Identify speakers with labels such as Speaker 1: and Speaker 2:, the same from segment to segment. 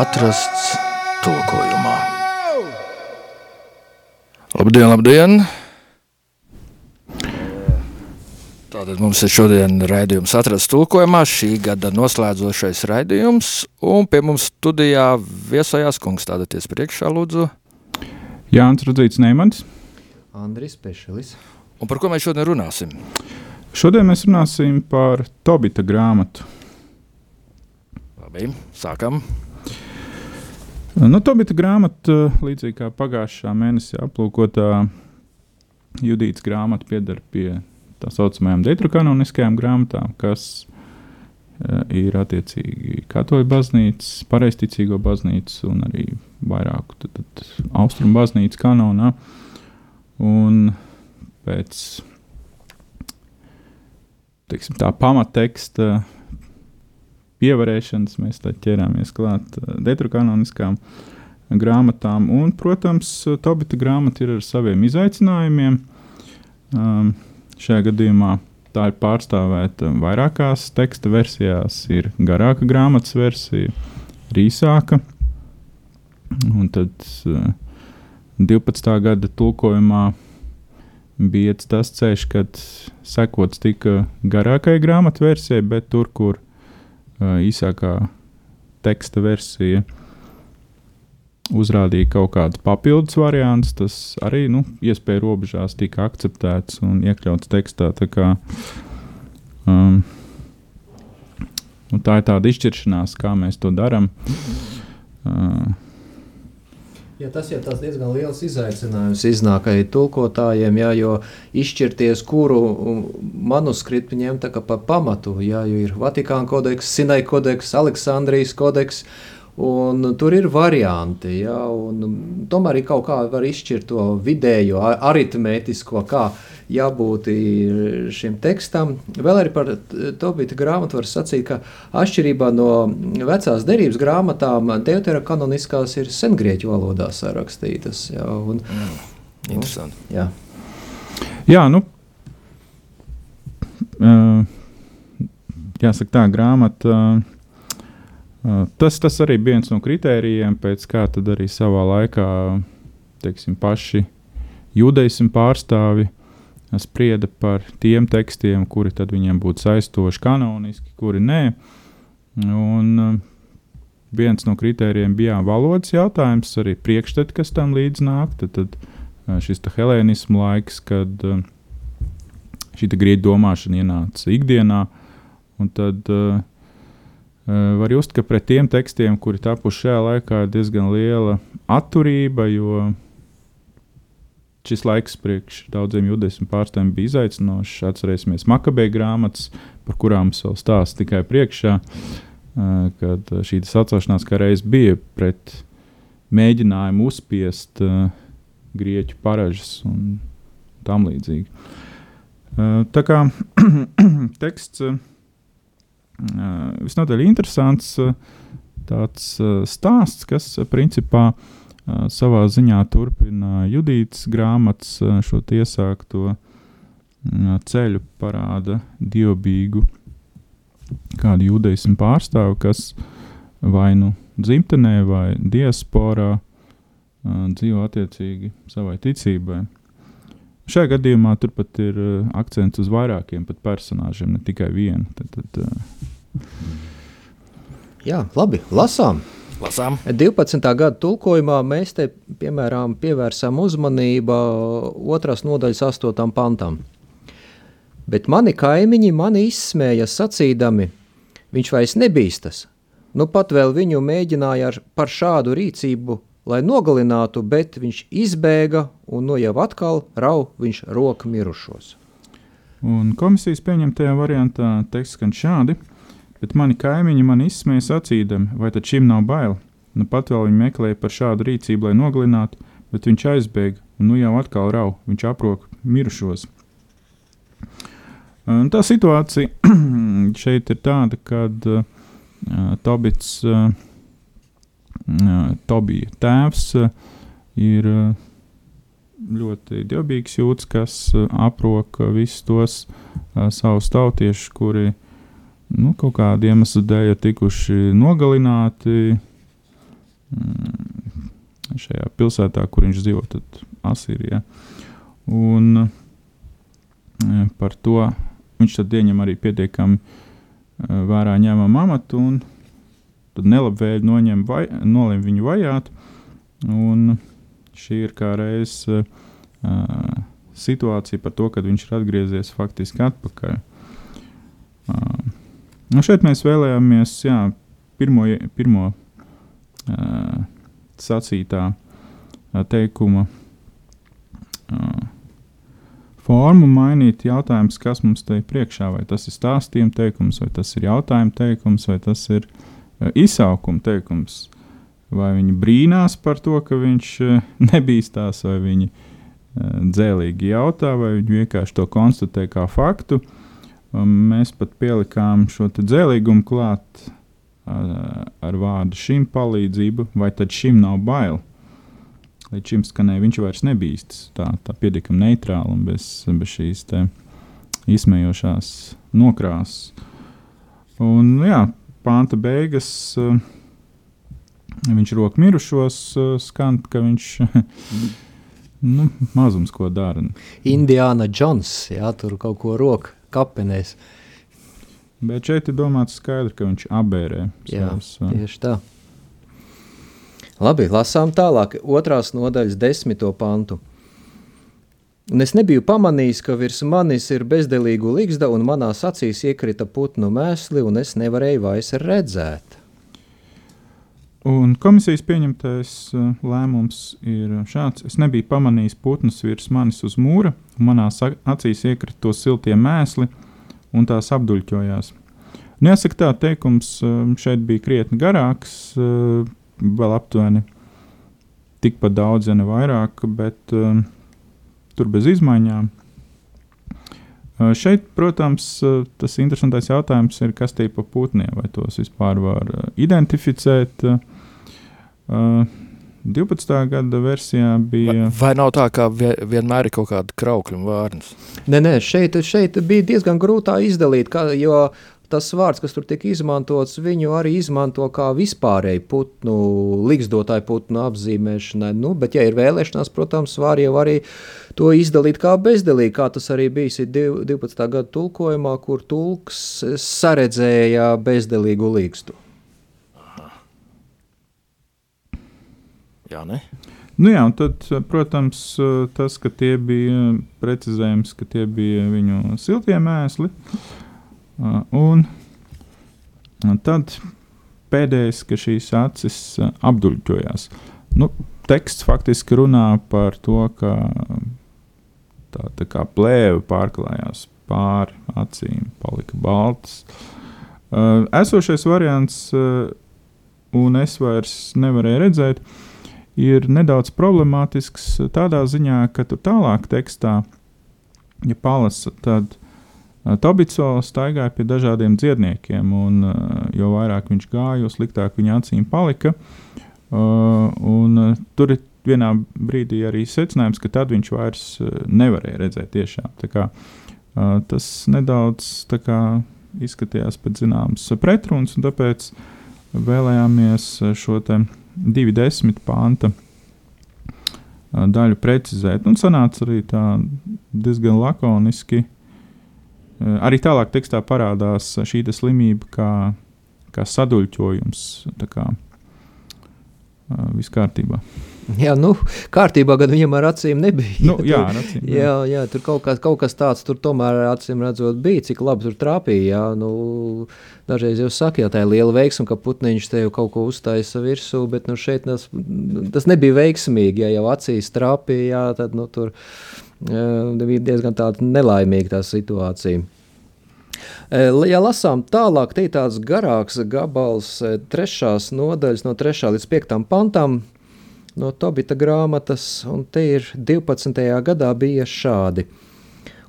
Speaker 1: atrasts tulkojumā. Labdien, labdien! Tātad mums ir šodien raidījums atrasts tulkojumā, šī gada noslēdzošais raidījums, un pie mums studijā viesojās kungs, stādieties priekšā, lūdzu.
Speaker 2: Jānis Rudzīts Neimans.
Speaker 3: Andris Pešelis.
Speaker 1: Un par ko mēs šodien runāsim?
Speaker 2: Šodien mēs runāsim par Tobita grāmatu.
Speaker 1: Labi, sākam.
Speaker 2: Nu, Tobita grāmata, līdzīgi kā pagājušā mēnesī aplūkotā Judītas grāmata, pieder pie tā saucamajām detrokanoniskajām grāmatām, kas uh, ir attiecīgi katoļu baznīcas, pareizticīgo baznīcas un arī vairāku tad, tad, austrumu baznīcas kanonā. Un pēc teiksim, tā pamatteksta pievarēšanas mēs ķerāmies klāt detrokanoniskām grāmatām. Un, protams, Tobita grāmata ir ar saviem izaicinājumiem. Um, šajā gadījumā tā ir pārstāvēta vairākās teksta versijās. Ir garāka grāmatas versija, īsāka. Un tad uh, 12. gada tulkojumā bija tas ceļš, kad sekots tika garākai grāmatu versijai, bet tur, kur īsākā teksta versija uzrādīja kaut kādus papildus variantus, tas arī nu, iespēja robežās tika akceptēts un iekļauts tekstā. Tā, kā, um, tā ir tāda izšķiršanās, kā mēs to darām. Uh,
Speaker 3: Ja tas ir diezgan liels izaicinājums iznāk arī tulkotājiem, jā, jo izšķirties, kuru manuskriptu ņemt par pamatu, jā, jo ir Vatikāna kodeks, Sinai kodeks, Aleksandrijas kodeks, Un tur ir varianti, ja, un tomēr ir kaut kā var izšķirt to vidējo, aritmētisko, kā jābūt šim tekstam. Vēl arī par Tobita grāmatu var sacīt, ka atšķirībā no vecās derības grāmatām, deutera kanoniskās ir sengrieķu valodā sarakstītas. Ja, un,
Speaker 1: mm, interesanti.
Speaker 3: Un, jā.
Speaker 2: jā, nu, uh, jāsaka tā grāmata. Uh, Tas, tas arī bija viens no kritērijiem, pēc kā arī savā laikā teiksim, paši judaismu pārstāvi sprieda par tiem tekstiem, kuri viņiem būtu saistoši kanoniski, kuri nē. Un, viens no kritērijiem bija valodas jautājums, arī priekšstati, kas tam līdzi nāk. Tad, tad šis helēnismu laiks, kad šī grieķu domāšana ienāca ikdienā. Un tad uh, Eh, var just, ka pret tiem tekstiem, kuri tapuši šajā laikā, ir diezgan liela atturība, jo šis laiks priekš daudziem judaismu pārstāvjiem bija izaicinošs. Atcerēsimies Makabeja grāmatas, par kurām mums vēl stāsta tikai priekšā, eh, kad šī atcelšanās kā reiz bija pret mēģinājumu uzspiest uh, grieķu paražas un tam līdzīgi. Tā kā teksts visnotaļ interesants tāds stāsts, kas principā savā ziņā turpina Judītas grāmatas šo iesākto ceļu, parāda dievbijīgu kādu judaismu pārstāvu, kas vai nu dzimtenē vai diasporā dzīvo attiecīgi savai ticībai. Šajā gadījumā turpat ir uh, akcents uz vairākiem personāžiem, ne tikai vienu. Tad, tad, uh...
Speaker 3: Jā, labi, lasām.
Speaker 1: Lasām.
Speaker 3: 12. gada tulkojumā mēs te, piemēram, pievērsām uzmanību otras nodaļas 8. pantam. Bet mani kaimiņi mani izsmēja sacīdami, viņš vairs nebīstas. Nu pat vēl viņu mēģināja ar, par šādu rīcību lai nogalinātu, bet viņš izbēga un no jau atkal rauj viņš roku mirušos.
Speaker 2: Un komisijas pieņemtajā variantā teksts skan šādi, bet mani kaimiņi man izsmēja sacīdami, vai tad šim nav bail? Nu pat vēl viņi meklēja par šādu rīcību, lai nogalinātu, bet viņš aizbēga un nu jau atkal rauj, viņš aprok mirušos. Un tā situācija šeit ir tāda, kad uh, Tobits uh, Tobija tēvs ir ļoti dievbijīgs jūtas, kas aprok visus tos savus tautiešus, kuri nu, kaut kāda iemesla dēļ ir tikuši nogalināti šajā pilsētā, kur viņš dzīvo, tad Asīrijā. Un par to viņš tad ieņem arī pietiekami vērā ņemamu amatu, un tad nelabvēlīgi noņem vai, nolem viņu vajāt. Un šī ir kā reiz uh, situācija par to, kad viņš ir atgriezies faktiski atpakaļ. Uh, nu šeit mēs vēlējāmies jā, pirmo, pirmo uh, sacītā uh, teikuma uh, formu mainīt. Jautājums, kas mums te ir priekšā, vai tas ir stāstījuma teikums, vai tas ir jautājuma teikums, vai tas ir uh, izsaukuma teikums. Vai viņi brīnās par to, ka viņš uh, nebīstās, vai viņi uh, dzēlīgi jautā, vai viņi vienkārši to konstatē kā faktu. Mēs pat pielikām šo dzēlīgumu klāt ar vārdu šim palīdzību, vai tad šim nav bail. Līdz šim skanēja, viņš vairs nebīstas. Tā, tā pietiekami neitrāla un bez, bez šīs izsmejošās nokrāsas. Un, jā, pānta beigas, viņš roku mirušos skan, ka viņš Nu, mazums, ko dara.
Speaker 3: Indiāna Džons, jā, tur kaut ko roka kapenēs.
Speaker 2: Bet šeit ir domāts skaidri, ka viņš abērē.
Speaker 3: Jā, savas, tieši tā. Labi, lasām tālāk, otrās nodaļas desmito pantu. Un es nebiju pamanījis, ka virs manis ir bezdelīgu ligzda, un manās acīs iekrita putnu mēsli, un es nevarēju vairs redzēt.
Speaker 2: Un komisijas pieņemtais uh, lēmums ir šāds. Es nebiju pamanījis putnus virs manis uz mūra, un manā acīs iekrita to siltie mēsli, un tās apduļķojās. Nu, jāsaka, tā teikums uh, šeit bija krietni garāks, uh, vēl aptuveni tikpat daudz, ja ne vairāk, bet tur bez izmaiņām. Šeit, protams, tas interesantais jautājums ir, kas tie pa putniem, vai tos vispār var identificēt. 12. gada versijā bija.
Speaker 1: Vai, vai nav tā, ka vienmēr ir kaut kāda kraukļa vārnas?
Speaker 3: Nē, nē, šeit, šeit bija diezgan grūtā izdalīt, kā, jo tas vārds, kas tur tika izmantots, viņu arī izmanto kā vispārēju putnu, līgzdotāju putnu apzīmēšanai. Nu, bet, ja ir vēlēšanās, protams, var jau arī to izdalīt kā bezdelīgi, kā tas arī bijis 12. gada tulkojumā, kur tulks saredzēja bezdelīgu līgstu.
Speaker 1: Jā, ne?
Speaker 2: Nu jā, un tad, protams, tas, ka tie bija precizējums, ka tie bija viņu siltie mēsli, Uh, un, un tad pēdējais, ka šīs acis uh, apduļķojās. Nu, teksts faktiski runā par to, ka tā, tā kā plēve pārklājās pāri acīm, palika balts. Uh, esošais variants, uh, un es vairs nevarēju redzēt, ir nedaudz problemātisks tādā ziņā, ka tur tālāk tekstā, ja palasa, tad Tobico staigāja pie dažādiem dziedniekiem, un jo vairāk viņš gāja, jo sliktāk viņa acīm palika. Un, tur ir vienā brīdī arī secinājums, ka tad viņš vairs nevarēja redzēt tiešām. Kā, tas nedaudz kā, izskatījās pēc zināmas pretrunas, un tāpēc vēlējāmies šo 2,10 pānta daļu precizēt. Un sanāca arī tā diezgan lakoniski Eh, arī tālāk tekstā parādās šī slimība kā, kā saduļķojums. Kā uh, viss kārtībā.
Speaker 3: Jā, nu, kārtībā gan viņam ar acīm nebija.
Speaker 2: Nu, jā, ar acīm, jā.
Speaker 3: jā, jā, tur kaut kas, kaut kas tāds tur tomēr acīm redzot bija, cik labi tur trāpīja. Jā, nu, dažreiz jau saka, jā, tā ir liela veiksma, ka putniņš tev kaut ko uztaisa virsū, bet nu, šeit tas, tas nebija veiksmīgi. Ja jau acīs trāpīja, jā, tad nu, tur bija diezgan nelaimīga tā situācija. Ja lasām tālāk, te ir tāds garāks gabals, trešās nodaļas, no 3. līdz 5. pantam no Tobita grāmatas, un te ir 12. gadā bija šādi.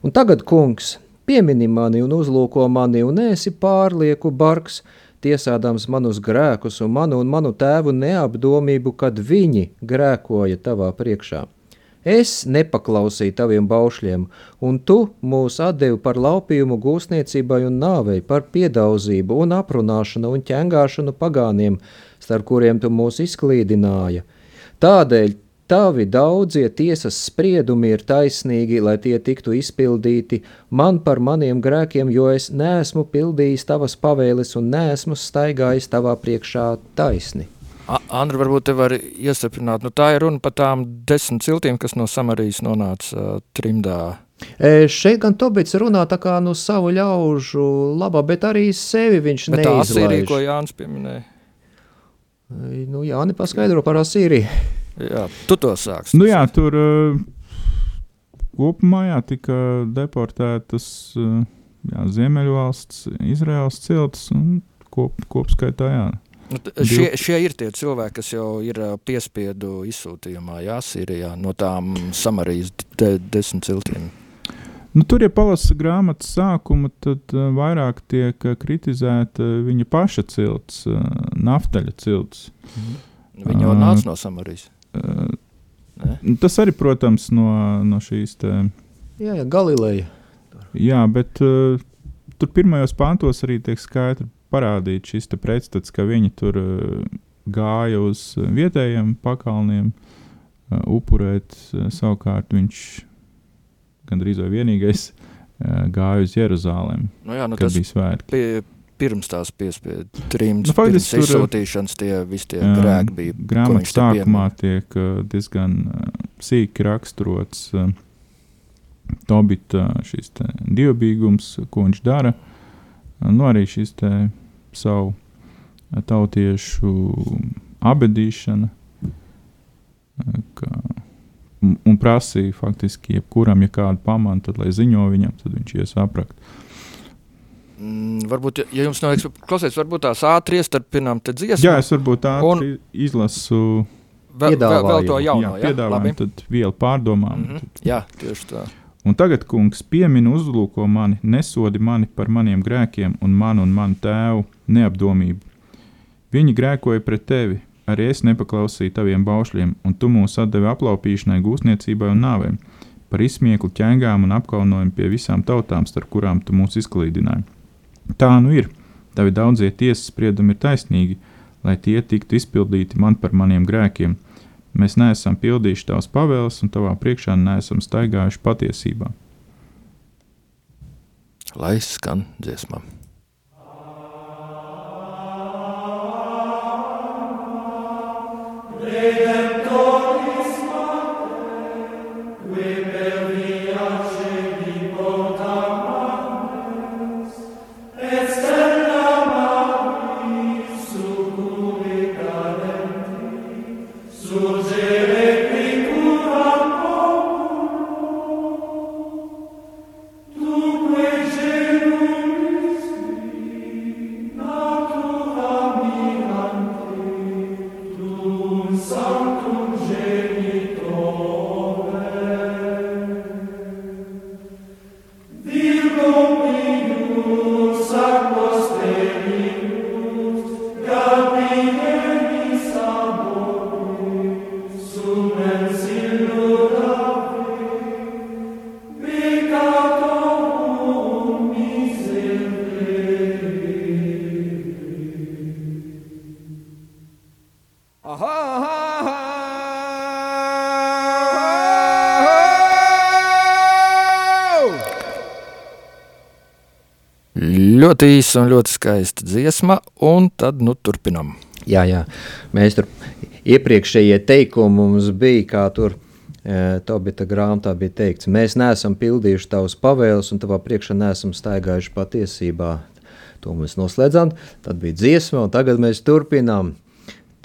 Speaker 3: Un tagad, kungs, piemini mani un uzlūko mani, un esi pārlieku bargs, tiesādams manus grēkus un manu un manu tēvu neapdomību, kad viņi grēkoja tavā priekšā. Es nepaklausīju taviem baušļiem, un tu mūs atdevi par laupījumu gūstniecībai un nāvei, par piedauzību un aprunāšanu un ķengāšanu pagāniem, starp kuriem tu mūs izklīdināji. Tādēļ tavi daudzie tiesas spriedumi ir taisnīgi, lai tie tiktu izpildīti man par maniem grēkiem, jo es neesmu pildījis tavas pavēles un neesmu staigājis tavā priekšā taisni.
Speaker 1: Andri, varbūt te var iestiprināt, nu tā ir runa par tām desmit ciltīm, kas no Samarijas nonāca uh, trimdā.
Speaker 3: E, šeit gan Tobits runā tā kā no savu ļaužu labā, bet arī sevi viņš bet neizlaiž.
Speaker 1: Tā Asīrija, ko Jānis pieminēja.
Speaker 3: E, nu, Jāni paskaidro par Asīriju.
Speaker 1: Jā, tu to sāks.
Speaker 2: Nu jā, tur uh, kopumā jā, tika deportētas uh, jā, Ziemeļvalsts, Izraels ciltis un kop, kopskaitā jā.
Speaker 1: Nu, šie, šie ir tie cilvēki, kas jau ir piespiedu izsūtījumā, Jā, Sīrijā, no tām Samarijas de, desmit ciltīm.
Speaker 2: Nu, tur, ja palasa grāmatas sākumu, tad vairāk tiek kritizēta viņa paša cilts, naftaļa cilts.
Speaker 1: Mhm. Viņa jau nāca no Samarijas.
Speaker 2: Uh, tas arī, protams, no, no šīs te...
Speaker 3: Jā, jā, Galileja.
Speaker 2: Jā, bet uh, tur pirmajos pantos arī tiek skaidri parādīt šis pretstats, ka viņi tur uh, gāja uz vietējiem pakalniem, uh, upurēt. Uh, savukārt viņš gandrīz vai vienīgais uh, gāja uz Jeruzalem,
Speaker 1: nu jā, nu
Speaker 2: kad bija svētki. Pie,
Speaker 1: pirms tās piespiedu trimdas, nu, pirms tur, izsūtīšanas tie visi tie grēki bija.
Speaker 2: Grāmatas sākumā tiek uh, diezgan uh, sīki raksturots uh, Tobita šis dievbijums, ko viņš dara. Nu, arī šis savu tautiešu abedīšana. Ka, un, prasīja faktiski, jebkuram, ja kādu pamanu, tad lai ziņo viņam, tad viņš ies aprakt.
Speaker 1: Mm, varbūt, ja jums nav klausies, varbūt tās ātri iestarpinām te dziesmu.
Speaker 2: Jā, es varbūt ātri un... izlasu.
Speaker 1: Vēl, vēl, vēl to jauno,
Speaker 2: jā, piedāvājumu, tad vielu pārdomām.
Speaker 1: Mm -hmm. tad... Jā, tieši tā.
Speaker 2: Un tagad, kungs, piemini uzlūko mani, nesodi mani par maniem grēkiem un manu un manu tēvu neapdomību. Viņi grēkoja pret tevi, arī es nepaklausīju taviem baušļiem, un tu mūs atdevi aplaupīšanai, gūsniecībai un nāvēm, par izsmieklu, ķēngām un apkaunojumu pie visām tautām, starp kurām tu mūs izklīdināji. Tā nu ir, tavi daudzie tiesas spriedumi ir taisnīgi, lai tie tiktu izpildīti man par maniem grēkiem Mēs neesam pildījuši tavas pavēles, un tavā priekšā neesam staigājuši patiesībā.
Speaker 1: Lai skan dziesmām. Sus Ļoti īsa un ļoti skaista dziesma, un tad nu, turpinām.
Speaker 3: Jā, jā, mēs tur iepriekšējie teikumi mums bija, kā tur e, Tobita grāmatā bija teikts, mēs neesam pildījuši tavus pavēles un tavā priekšā neesam staigājuši patiesībā. To mēs noslēdzām, tad bija dziesma, un tagad mēs turpinām.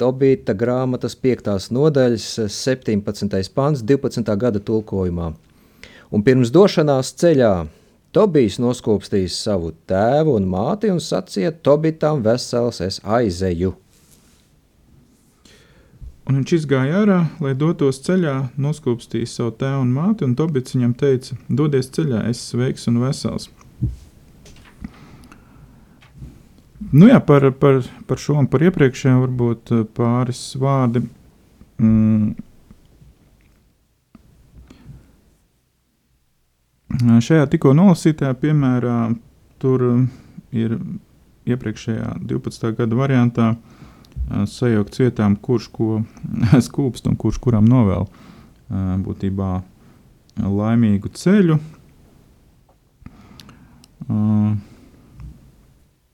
Speaker 3: Tobita grāmatas 5. nodaļas 17. pants 12. gada tulkojumā. Un pirms došanās ceļā Tobijs noskūpstīs savu tēvu un māti un sacīja: Tobitam vesels es aizeju.
Speaker 2: Un viņš izgāja ārā, lai dotos ceļā, noskūpstīja savu tēvu un māti, un Tobits viņam teica: Dodies ceļā, es esmu sveiks un vesels. Nu jā, par, par, par šo un par iepriekšējiem varbūt pāris vārdi. Mm, Šajā tikko nolasītajā piemērā tur ir iepriekšējā 12. gada variantā sajaukt vietām, kurš ko skūpst un kurš kuram novēl būtībā laimīgu ceļu.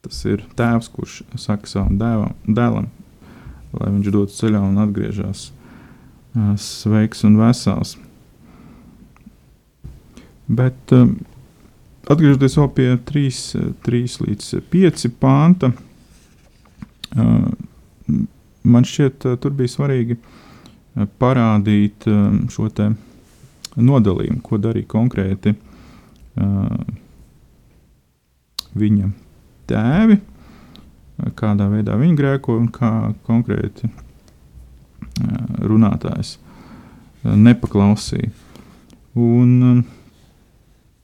Speaker 2: Tas ir tēvs, kurš saka savam dēlam, dēlam lai viņš dodas ceļā un atgriežas sveiks un vesels. Bet atgriežoties vēl pie 3, 3 līdz 5 pānta, man šķiet, tur bija svarīgi parādīt šo nodalījumu, ko darīja konkrēti viņa tēvi, kādā veidā viņi grēko un kā konkrēti runātājs nepaklausīja. Un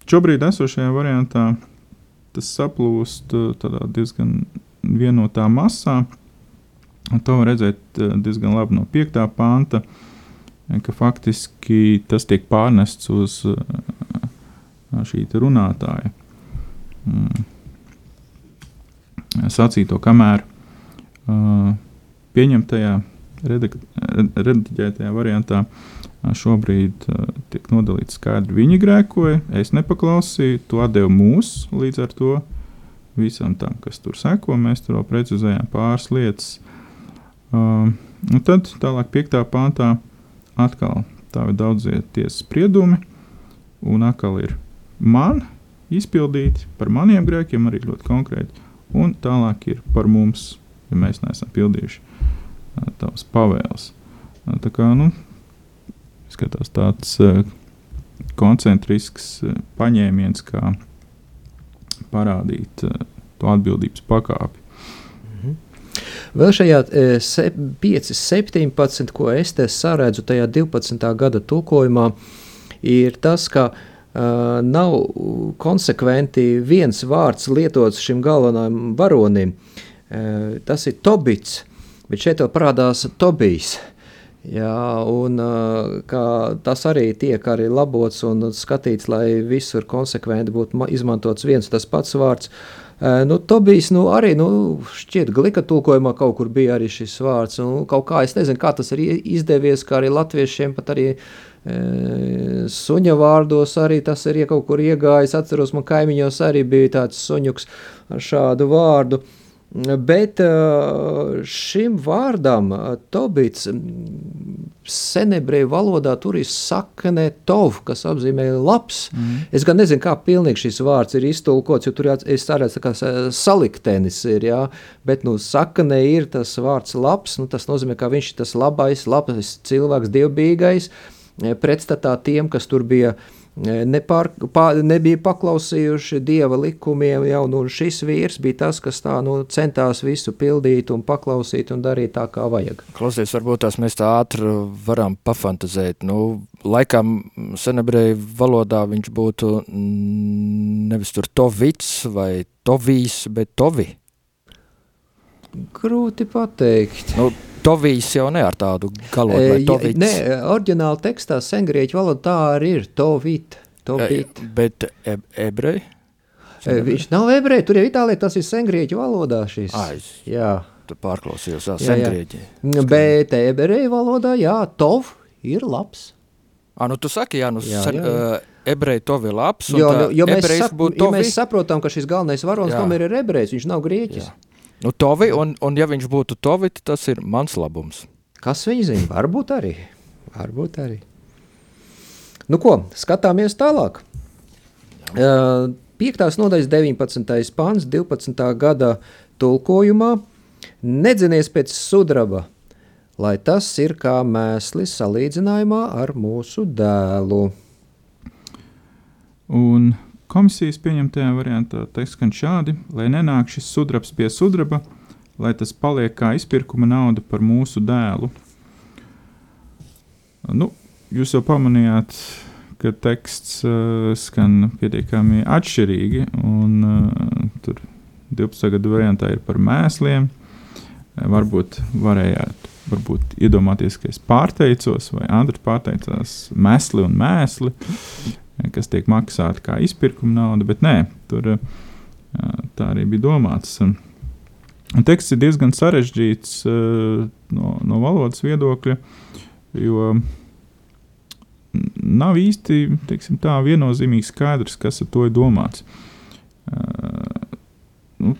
Speaker 2: šobrīd esošajā variantā tas saplūst diezgan vienotā masā. To var redzēt diezgan labi no 5. panta, ka faktiski tas tiek pārnests uz šī runātāja. Mm sacīto, kamēr pieņemtajā, rediģētajā variantā uh, šobrīd uh, tiek nodalīts skaidri. Viņi grēkoja, es nepaklausīju, to devu mūs līdz ar to visam tam, kas tur seko. Mēs tur vēl precizējām pāris lietas. Uh, un tad tālāk, 5. pāntā, atkal tā ir daudzie tiesas spriedumi, un atkal ir man izpildīti par maniem grēkiem, arī ļoti konkrēti un tālāk ir par mums, ja mēs neesam pildījuši tavas pavēles. Tā kā nu, skatās tāds koncentrisks paņēmiens, kā parādīt to atbildības pakāpi.
Speaker 3: Mhm. Vēl šajā 5, 17, ko es te saredzu tajā 12. gada tulkojumā, ir tas, ka uh, Uh, nav konsekventi viens vārds lietots šim galvenajam varonim. Uh, tas ir Tobits, bet šeit parādās Tobijs. Jā, un uh, tas arī tiek arī labots un skatīts, lai visur konsekventi būtu izmantots viens tas pats vārds. Uh, nu, Tobijs nu, arī nu, šķiet, glika tulkojumā kaut kur bija arī šis vārds. Un kaut kā es nezinu, kā tas ir izdevies, kā arī latviešiem pat arī uh, Suņa vārdos arī tas ir ja kaut kur iegājis. Atceros, man kaimiņos arī bija tāds suņuks ar šādu vārdu. Bet šim vārdam, tobits, senebreju valodā tur ir sakne tov, kas apzīmē labs. Mm. Es gan nezinu, kā pilnīgi šis vārds ir iztulkots, jo tur es redzu, kā saliktenis ir, jā, bet, nu, sakne ir tas vārds labs, nu, tas nozīmē, ka viņš ir tas labais, labais cilvēks, dievbīgais, uh, Eh, pretstatā tiem, kas tur bija eh, nepār, pā, nebija paklausījuši dieva likumiem. Jau, nu, šis vīrs bija tas, kas tā, nu, centās visu pildīt un paklausīt un darīt tā, kā vajag.
Speaker 1: Klausies, varbūt tās mēs tā ātri varam pafantazēt. Nu, laikam senebreju valodā viņš būtu nevis tur tovits vai tovīs, bet tovi.
Speaker 3: Grūti pateikt.
Speaker 1: Nu, Tovijs jau ne ar tādu galodu, vai tovits?
Speaker 3: Nē, oriģināli tekstā sengrieķu valoda tā arī ir, tovit, tovit.
Speaker 1: E, bet e, ebreji?
Speaker 3: E, viņš nav ebreji, tur jau Itālijā tas ir sengrieķu valodā šis.
Speaker 1: Aiz.
Speaker 3: Jā.
Speaker 1: Tu pārklausījos, jā, sengrieķi.
Speaker 3: Bet ebreju valodā, jā, tov ir labs.
Speaker 1: Ah, nu tu saki, jā, nu jā, sen, jā, jā. Uh, ebreji to ir labs,
Speaker 3: jo, jo, mēs, sap, jo mēs saprotam, ka šis galvenais varonis tomēr ir ebrejs, viņš nav grieķis. Jā.
Speaker 1: Nu, tovi, un, un ja viņš būtu tovi, tas ir mans labums.
Speaker 3: Kas viņa zina? Varbūt arī. Varbūt arī. Nu ko, skatāmies tālāk. Uh, 5. nodaļas 19. pāns 12. gada tulkojumā nedzinies pēc sudraba, lai tas ir kā mēslis salīdzinājumā ar mūsu dēlu.
Speaker 2: Un Komisijas pieņemtajā variantā teiks gan šādi, lai nenāk šis sudrabs pie sudraba, lai tas paliek kā izpirkuma nauda par mūsu dēlu. Nu, jūs jau pamanījāt, ka teksts uh, skan pietiekami atšķirīgi, un uh, tur 12. gadu variantā ir par mēsliem. Varbūt varējāt varbūt iedomāties, ka es pārteicos, vai Andris pārteicās mēsli un mēsli. Kas tiek maksāta kā izpirkuma nauda, bet nē, tur tā arī bija domāts. Un teksts ir diezgan sarežģīts no, no valodas viedokļa, jo nav īsti teiksim, tā viennozīmīgi skaidrs, kas ar to ir domāts. Nu,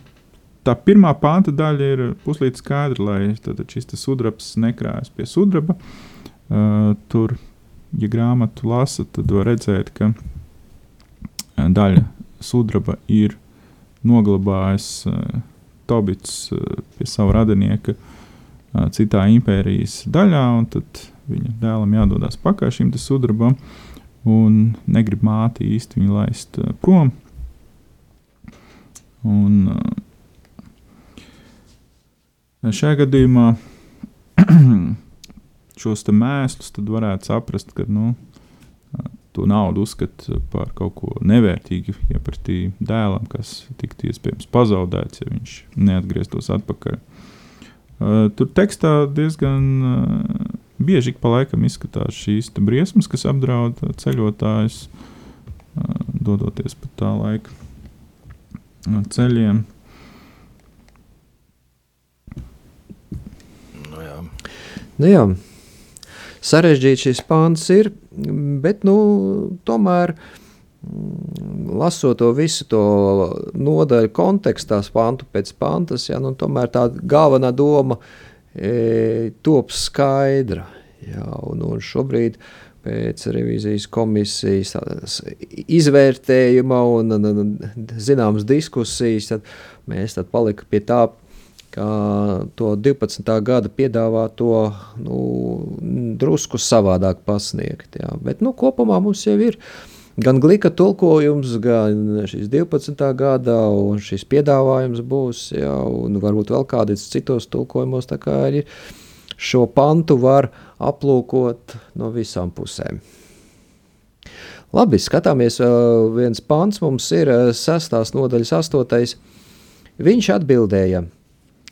Speaker 2: tā pirmā pānta daļa ir puslīdz skaidra, lai šis sudrabs nekrājas pie sudraba. Tur, ja grāmatu lasa, tad var redzēt, ka daļa sudraba ir noglabājis Tobits pie sava radinieka citā impērijas daļā, un tad viņa dēlam jādodas pakaļ šim sudrabam, un negrib māti īsti viņu laist prom. Un, šajā gadījumā šos mēslus varētu saprast, ka nu, to naudu uzskata par kaut ko nevērtīgu, ja pretī dēlam, kas tiktu iespējams pazaudēts, ja viņš neatgrieztos atpakaļ. Uh, tur tekstā diezgan uh, bieži pa laikam izskatās šīs briesmas, kas apdraud ceļotājus, uh, dodoties pa tā laika ceļiem.
Speaker 3: Nu jā. Nu jā. Sarežģīts šis pāns ir, bet nu, tomēr mm, lasot to visu to nodaļu kontekstā, pantu pēc pantas, ja, nu, tomēr tā galvenā doma e, top skaidra. Ja, un, un šobrīd pēc revīzijas komisijas izvērtējuma un, un, un zināmas diskusijas, mēs tad palika pie tā, to 12. gada piedāvāto nu, drusku savādāk pasniegt. Jā. Bet nu, kopumā mums jau ir gan glīka tulkojums, gan šis 12. gada, un šis piedāvājums būs, jā, un varbūt vēl kādos citos tulkojumos. Šo pantu var aplūkot no visām pusēm. Labi, skatāmies, viens pants mums ir sestās nodaļas astotais. Viņš atbildēja –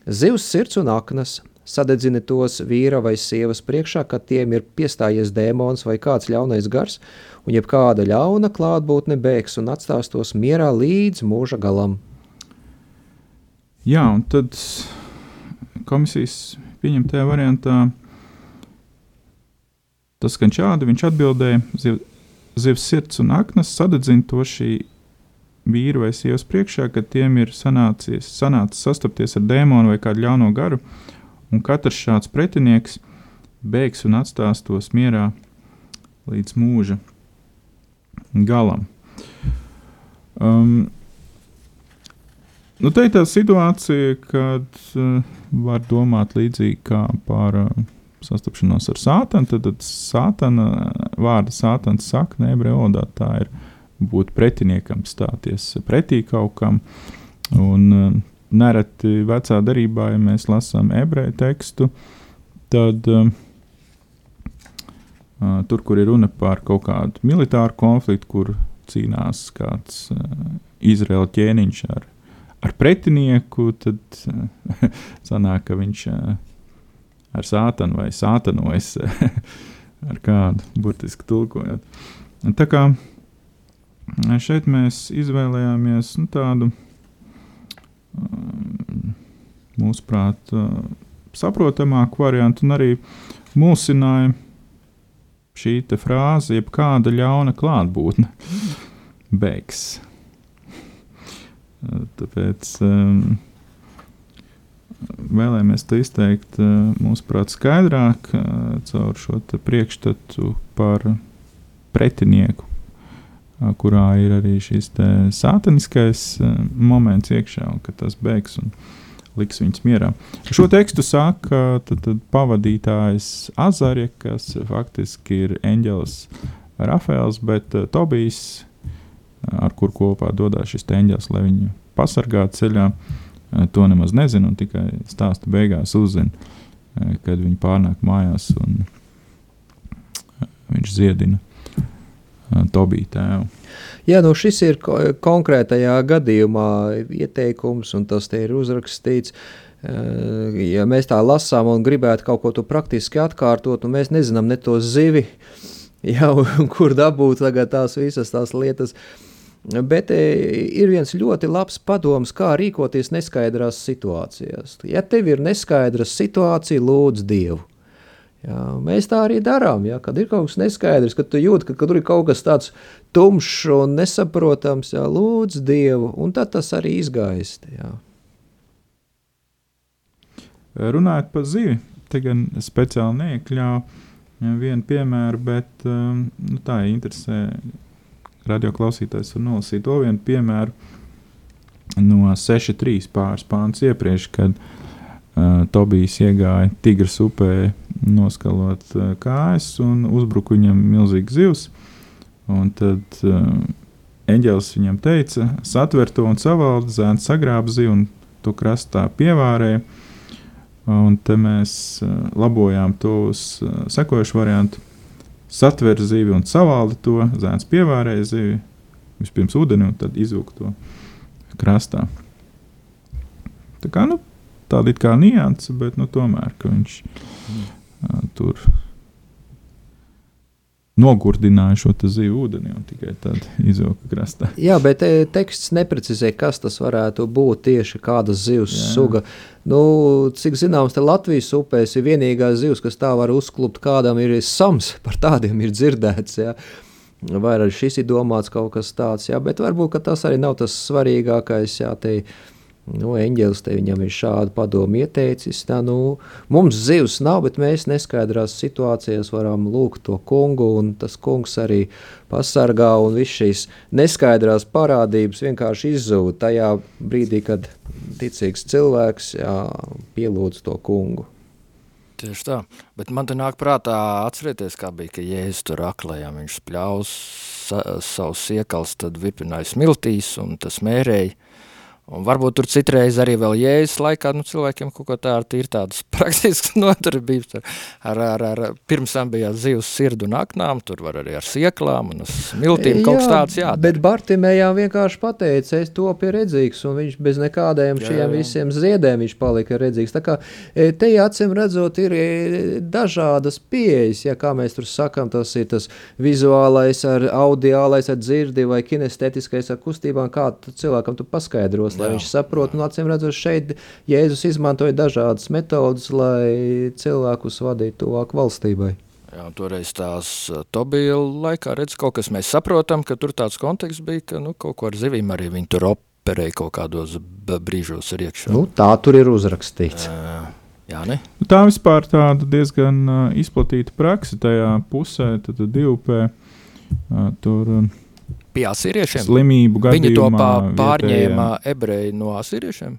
Speaker 3: Zivs sirds un aknas sadedzina tos vīra vai sievas priekšā, kad tiem ir piestājies dēmons vai kāds ļaunais gars, un jebkāda ļauna klātbūtne bēgs un atstās tos mierā līdz mūža galam.
Speaker 2: Jā, un tad komisijas pieņemtajā variantā tas skan šādi. Viņš atbildēja, ziv, zivs sirds un aknas sadedzina to šī vīru vai sievas priekšā, kad tiem ir sanācies, sanācis sastapties ar dēmonu vai kādu ļauno garu, un katrs šāds pretinieks beigs un atstās tos mierā līdz mūža galam. Um, nu, te ir tā situācija, kad uh, var domāt līdzīgi kā par uh, sastapšanos ar sātanu. Tad, tad sātana, vārda sātans sakne ebreju valodā tā ir uh, būt pretiniekam, stāties pretī kaut kam. Un, uh, nereti vecā darbā, ja mēs lasām ebreju tekstu, tad uh, uh, tur, kur ir runa par kaut kādu militāru konfliktu, kur cīnās kāds uh, Izraēla ķēniņš ar, ar pretinieku, tad uh, sanāk, ka viņš uh, ar sātanu vai sātanojas ar kādu burtiski tulkojot. Tā kā Šeit mēs izvēlējāmies nu, tādu, um, mūsuprāt, uh, saprotamāku variantu, un arī mulsināja šī frāze, jeb kāda ļauna klātbūtne beigs. Tāpēc um, vēlējāmies to izteikt, uh, mūsuprāt, skaidrāk uh, caur šo priekšstatu par pretinieku kurā ir arī šis sātaniskais moments iekšā, un ka tas beigs un liks viņus mierā. Šo tekstu saka tad, tad pavadītājs Azarija, kas faktiski ir eņģelis Rafaels, bet Tobijs, ar kur kopā dodas šis eņģelis, lai viņu pasargātu ceļā, to nemaz nezina un tikai stāsta beigās uzzina, kad viņi pārnāk mājās un viņš ziedina Tobija tēvu.
Speaker 3: Jā, nu šis ir konkrētajā gadījumā ieteikums, un tas te ir uzrakstīts. Ja mēs tā lasām un gribētu kaut ko praktiski atkārtot, un mēs nezinām ne to zivi, Jā, un kur dabūt tās visas tās lietas. Bet e, ir viens ļoti labs padoms, kā rīkoties neskaidrās situācijās. Ja tev ir neskaidra situācija, lūdz Dievu. Jā, mēs tā arī darām. Jā, kad ir kaut kas neskaidrs, kad tu jūti, ka, ka tur ir kaut kas tāds tumšs un nesaprotams, jā, lūdz Dievu, un tad tas arī izgaist. Jā.
Speaker 2: Runājot par zivi, te gan speciāli neiekļāvu vienu piemēru, bet um, nu, tā ir interesē. Radio klausītājs var nolasīt to vienu piemēru no 6.3 pāris pāns iepriekš, kad uh, Tobijs iegāja Tigras upē noskalot uh, kājas un uzbruka viņam milzīgs zivs. Un tad uh, eņģēlis viņam teica, satver to un savaldi, zēns sagrāba zivu un to krastā pievārēja. Un te mēs labojām to uz sekojušu variantu. Satver zivi un savaldi to, zēns pievārēja zivi, vispirms ūdeni un tad izvilka to krastā. Tā kā nu, tāda kā nianse, bet nu, tomēr viņš uh, tur nogurdināja šo zivu ūdeni un tikai tad izvilka krastā.
Speaker 3: Jā, bet te, teksts neprecizē, kas tas varētu būt tieši kāda zivs Jā. suga. Nu, cik zināms, Latvijas upēs ir vienīgā zivs, kas tā var uzklupt, kādam ir sams, par tādiem ir dzirdēts. Jā. Vai arī šis ir domāts kaut kas tāds, jā, bet varbūt tas arī nav tas svarīgākais. Jā, te, uh, Nu, Eņģēlis te viņam ir šādu padomu ieteicis. Tā, nu, mums zivs nav, bet mēs neskaidrās situācijās varam lūgt to kungu, un tas kungs arī pasargā, un viss šīs neskaidrās parādības vienkārši izzūd tajā brīdī, kad ticīgs cilvēks jā, pielūdz to kungu.
Speaker 1: Tieši tā, bet man te nāk prātā atcerieties, kā bija, ka Jēzus tur aklējām, viņš spļaus sa savus iekals, tad vipināja smiltīs, un tas mērēja, Un varbūt tur citreiz arī vēl jēzus laikā, nu, cilvēkiem kaut ko tādu ir tādas praktiskas nodarbības. Ar, ar, ar, pirms tam bija zivs sirdu un aknām, tur var arī ar sieklām un smiltīm kaut kas tāds jādara.
Speaker 3: Bet Bartimējām vienkārši pateica, es to pie redzīgs, un viņš bez nekādiem šiem jā, jā. visiem ziedēm viņš palika redzīgs. Tā kā e, te acīm redzot ir e, dažādas pieejas, ja kā mēs tur sakam, tas ir tas vizuālais ar audiālais ar dzirdi vai kinestetiskais ar kustībām, kā cilvēkam tu paskaidros lai jā. viņš saprotu. Un, acīm redzot, šeit Jēzus izmantoja dažādas metodas, lai cilvēkus vadītu tuvāk valstībai.
Speaker 1: Jā, toreiz tās uh, Tobija laikā redz, kaut kas mēs saprotam, ka tur tāds konteksts bija, ka nu, kaut ko ar zivīm arī viņi tur operēja kaut kādos brīžos ar iekšā.
Speaker 3: Nu, tā tur ir uzrakstīts.
Speaker 1: Jā, jā ne?
Speaker 2: Nu, tā vispār tāda diezgan uh, izplatīta praksa tajā pusē, tad divpē uh, tur... Uh,
Speaker 1: pie asīriešiem?
Speaker 2: Slimību gadījumā.
Speaker 1: Viņi to pārņēma ebreji no asīriešiem?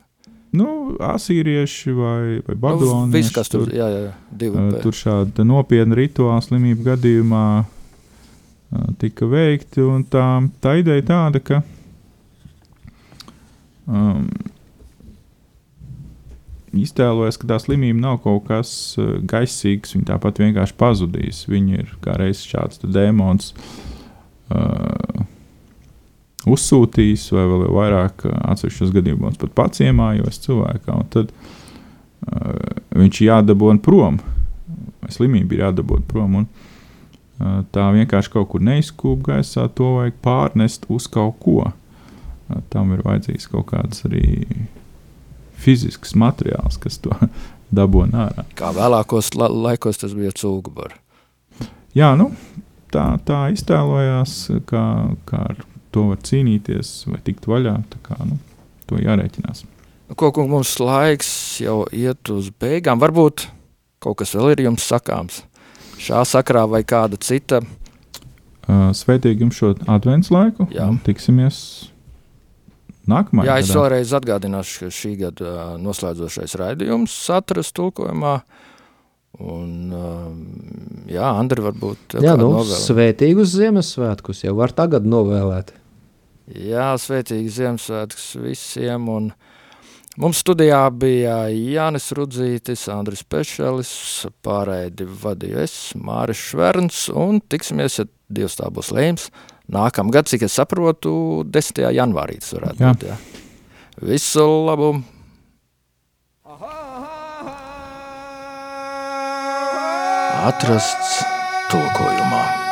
Speaker 2: Nu, asīrieši vai, vai babilonieši.
Speaker 1: Nu, viss, kas tur, divi. Uh,
Speaker 2: tur šāda nopietna rituāla slimību gadījumā uh, tika veikti, un tā, tā ideja tāda, ka um, iztēlojas, ka tā slimība nav kaut kas uh, gaisīgs, viņa tāpat vienkārši pazudīs. Viņa ir kā reizes šāds dēmons. Uh, uzsūtījis, vai vēl vairāk atsevišķos gadījumos pat pats iemājos cilvēkā. Tad uh, viņš ir jādabūna prom, slimība ir jādabūna prom. Un, uh, tā vienkārši kaut kur neizkūp gaisā, to vajag pārnest uz kaut ko. Uh, tam ir vajadzīgs kaut kāds arī fizisks materiāls, kas to dabūna ārā.
Speaker 1: Kā vēlākos la laikos tas bija cūgubars.
Speaker 2: Jā, nu, tā, tā iztēlojās, kā, kā ar to var cīnīties vai tikt vaļā. Kā, nu, to jārēķinās.
Speaker 1: Ko, ko mums laiks jau iet uz beigām, varbūt kaut kas vēl ir jums sakāms šā sakrā vai kāda cita.
Speaker 2: Sveitīgi jums šo adventu laiku. Jā. Un tiksimies nākamajā.
Speaker 1: Jā, es gadā. vēlreiz atgādināšu, ka šī gada noslēdzošais raidījums atrast tulkojumā. Un, jā, Andri, varbūt
Speaker 3: jā, nu, svētīgus Ziemassvētkus jau var tagad novēlēt.
Speaker 1: Jā, svētīgi Ziemassvētkus visiem. Un mums studijā bija Jānis Rudzītis, Andris Pešelis, pārēdi vadīju es, Māris Šverns, un tiksimies, ja Dievs tā būs lēms, nākamgad, cik es saprotu, 10. janvārī tas varētu jā. būt. Jā. Visu labu! Atrasts tulkojumā.
Speaker 4: Go!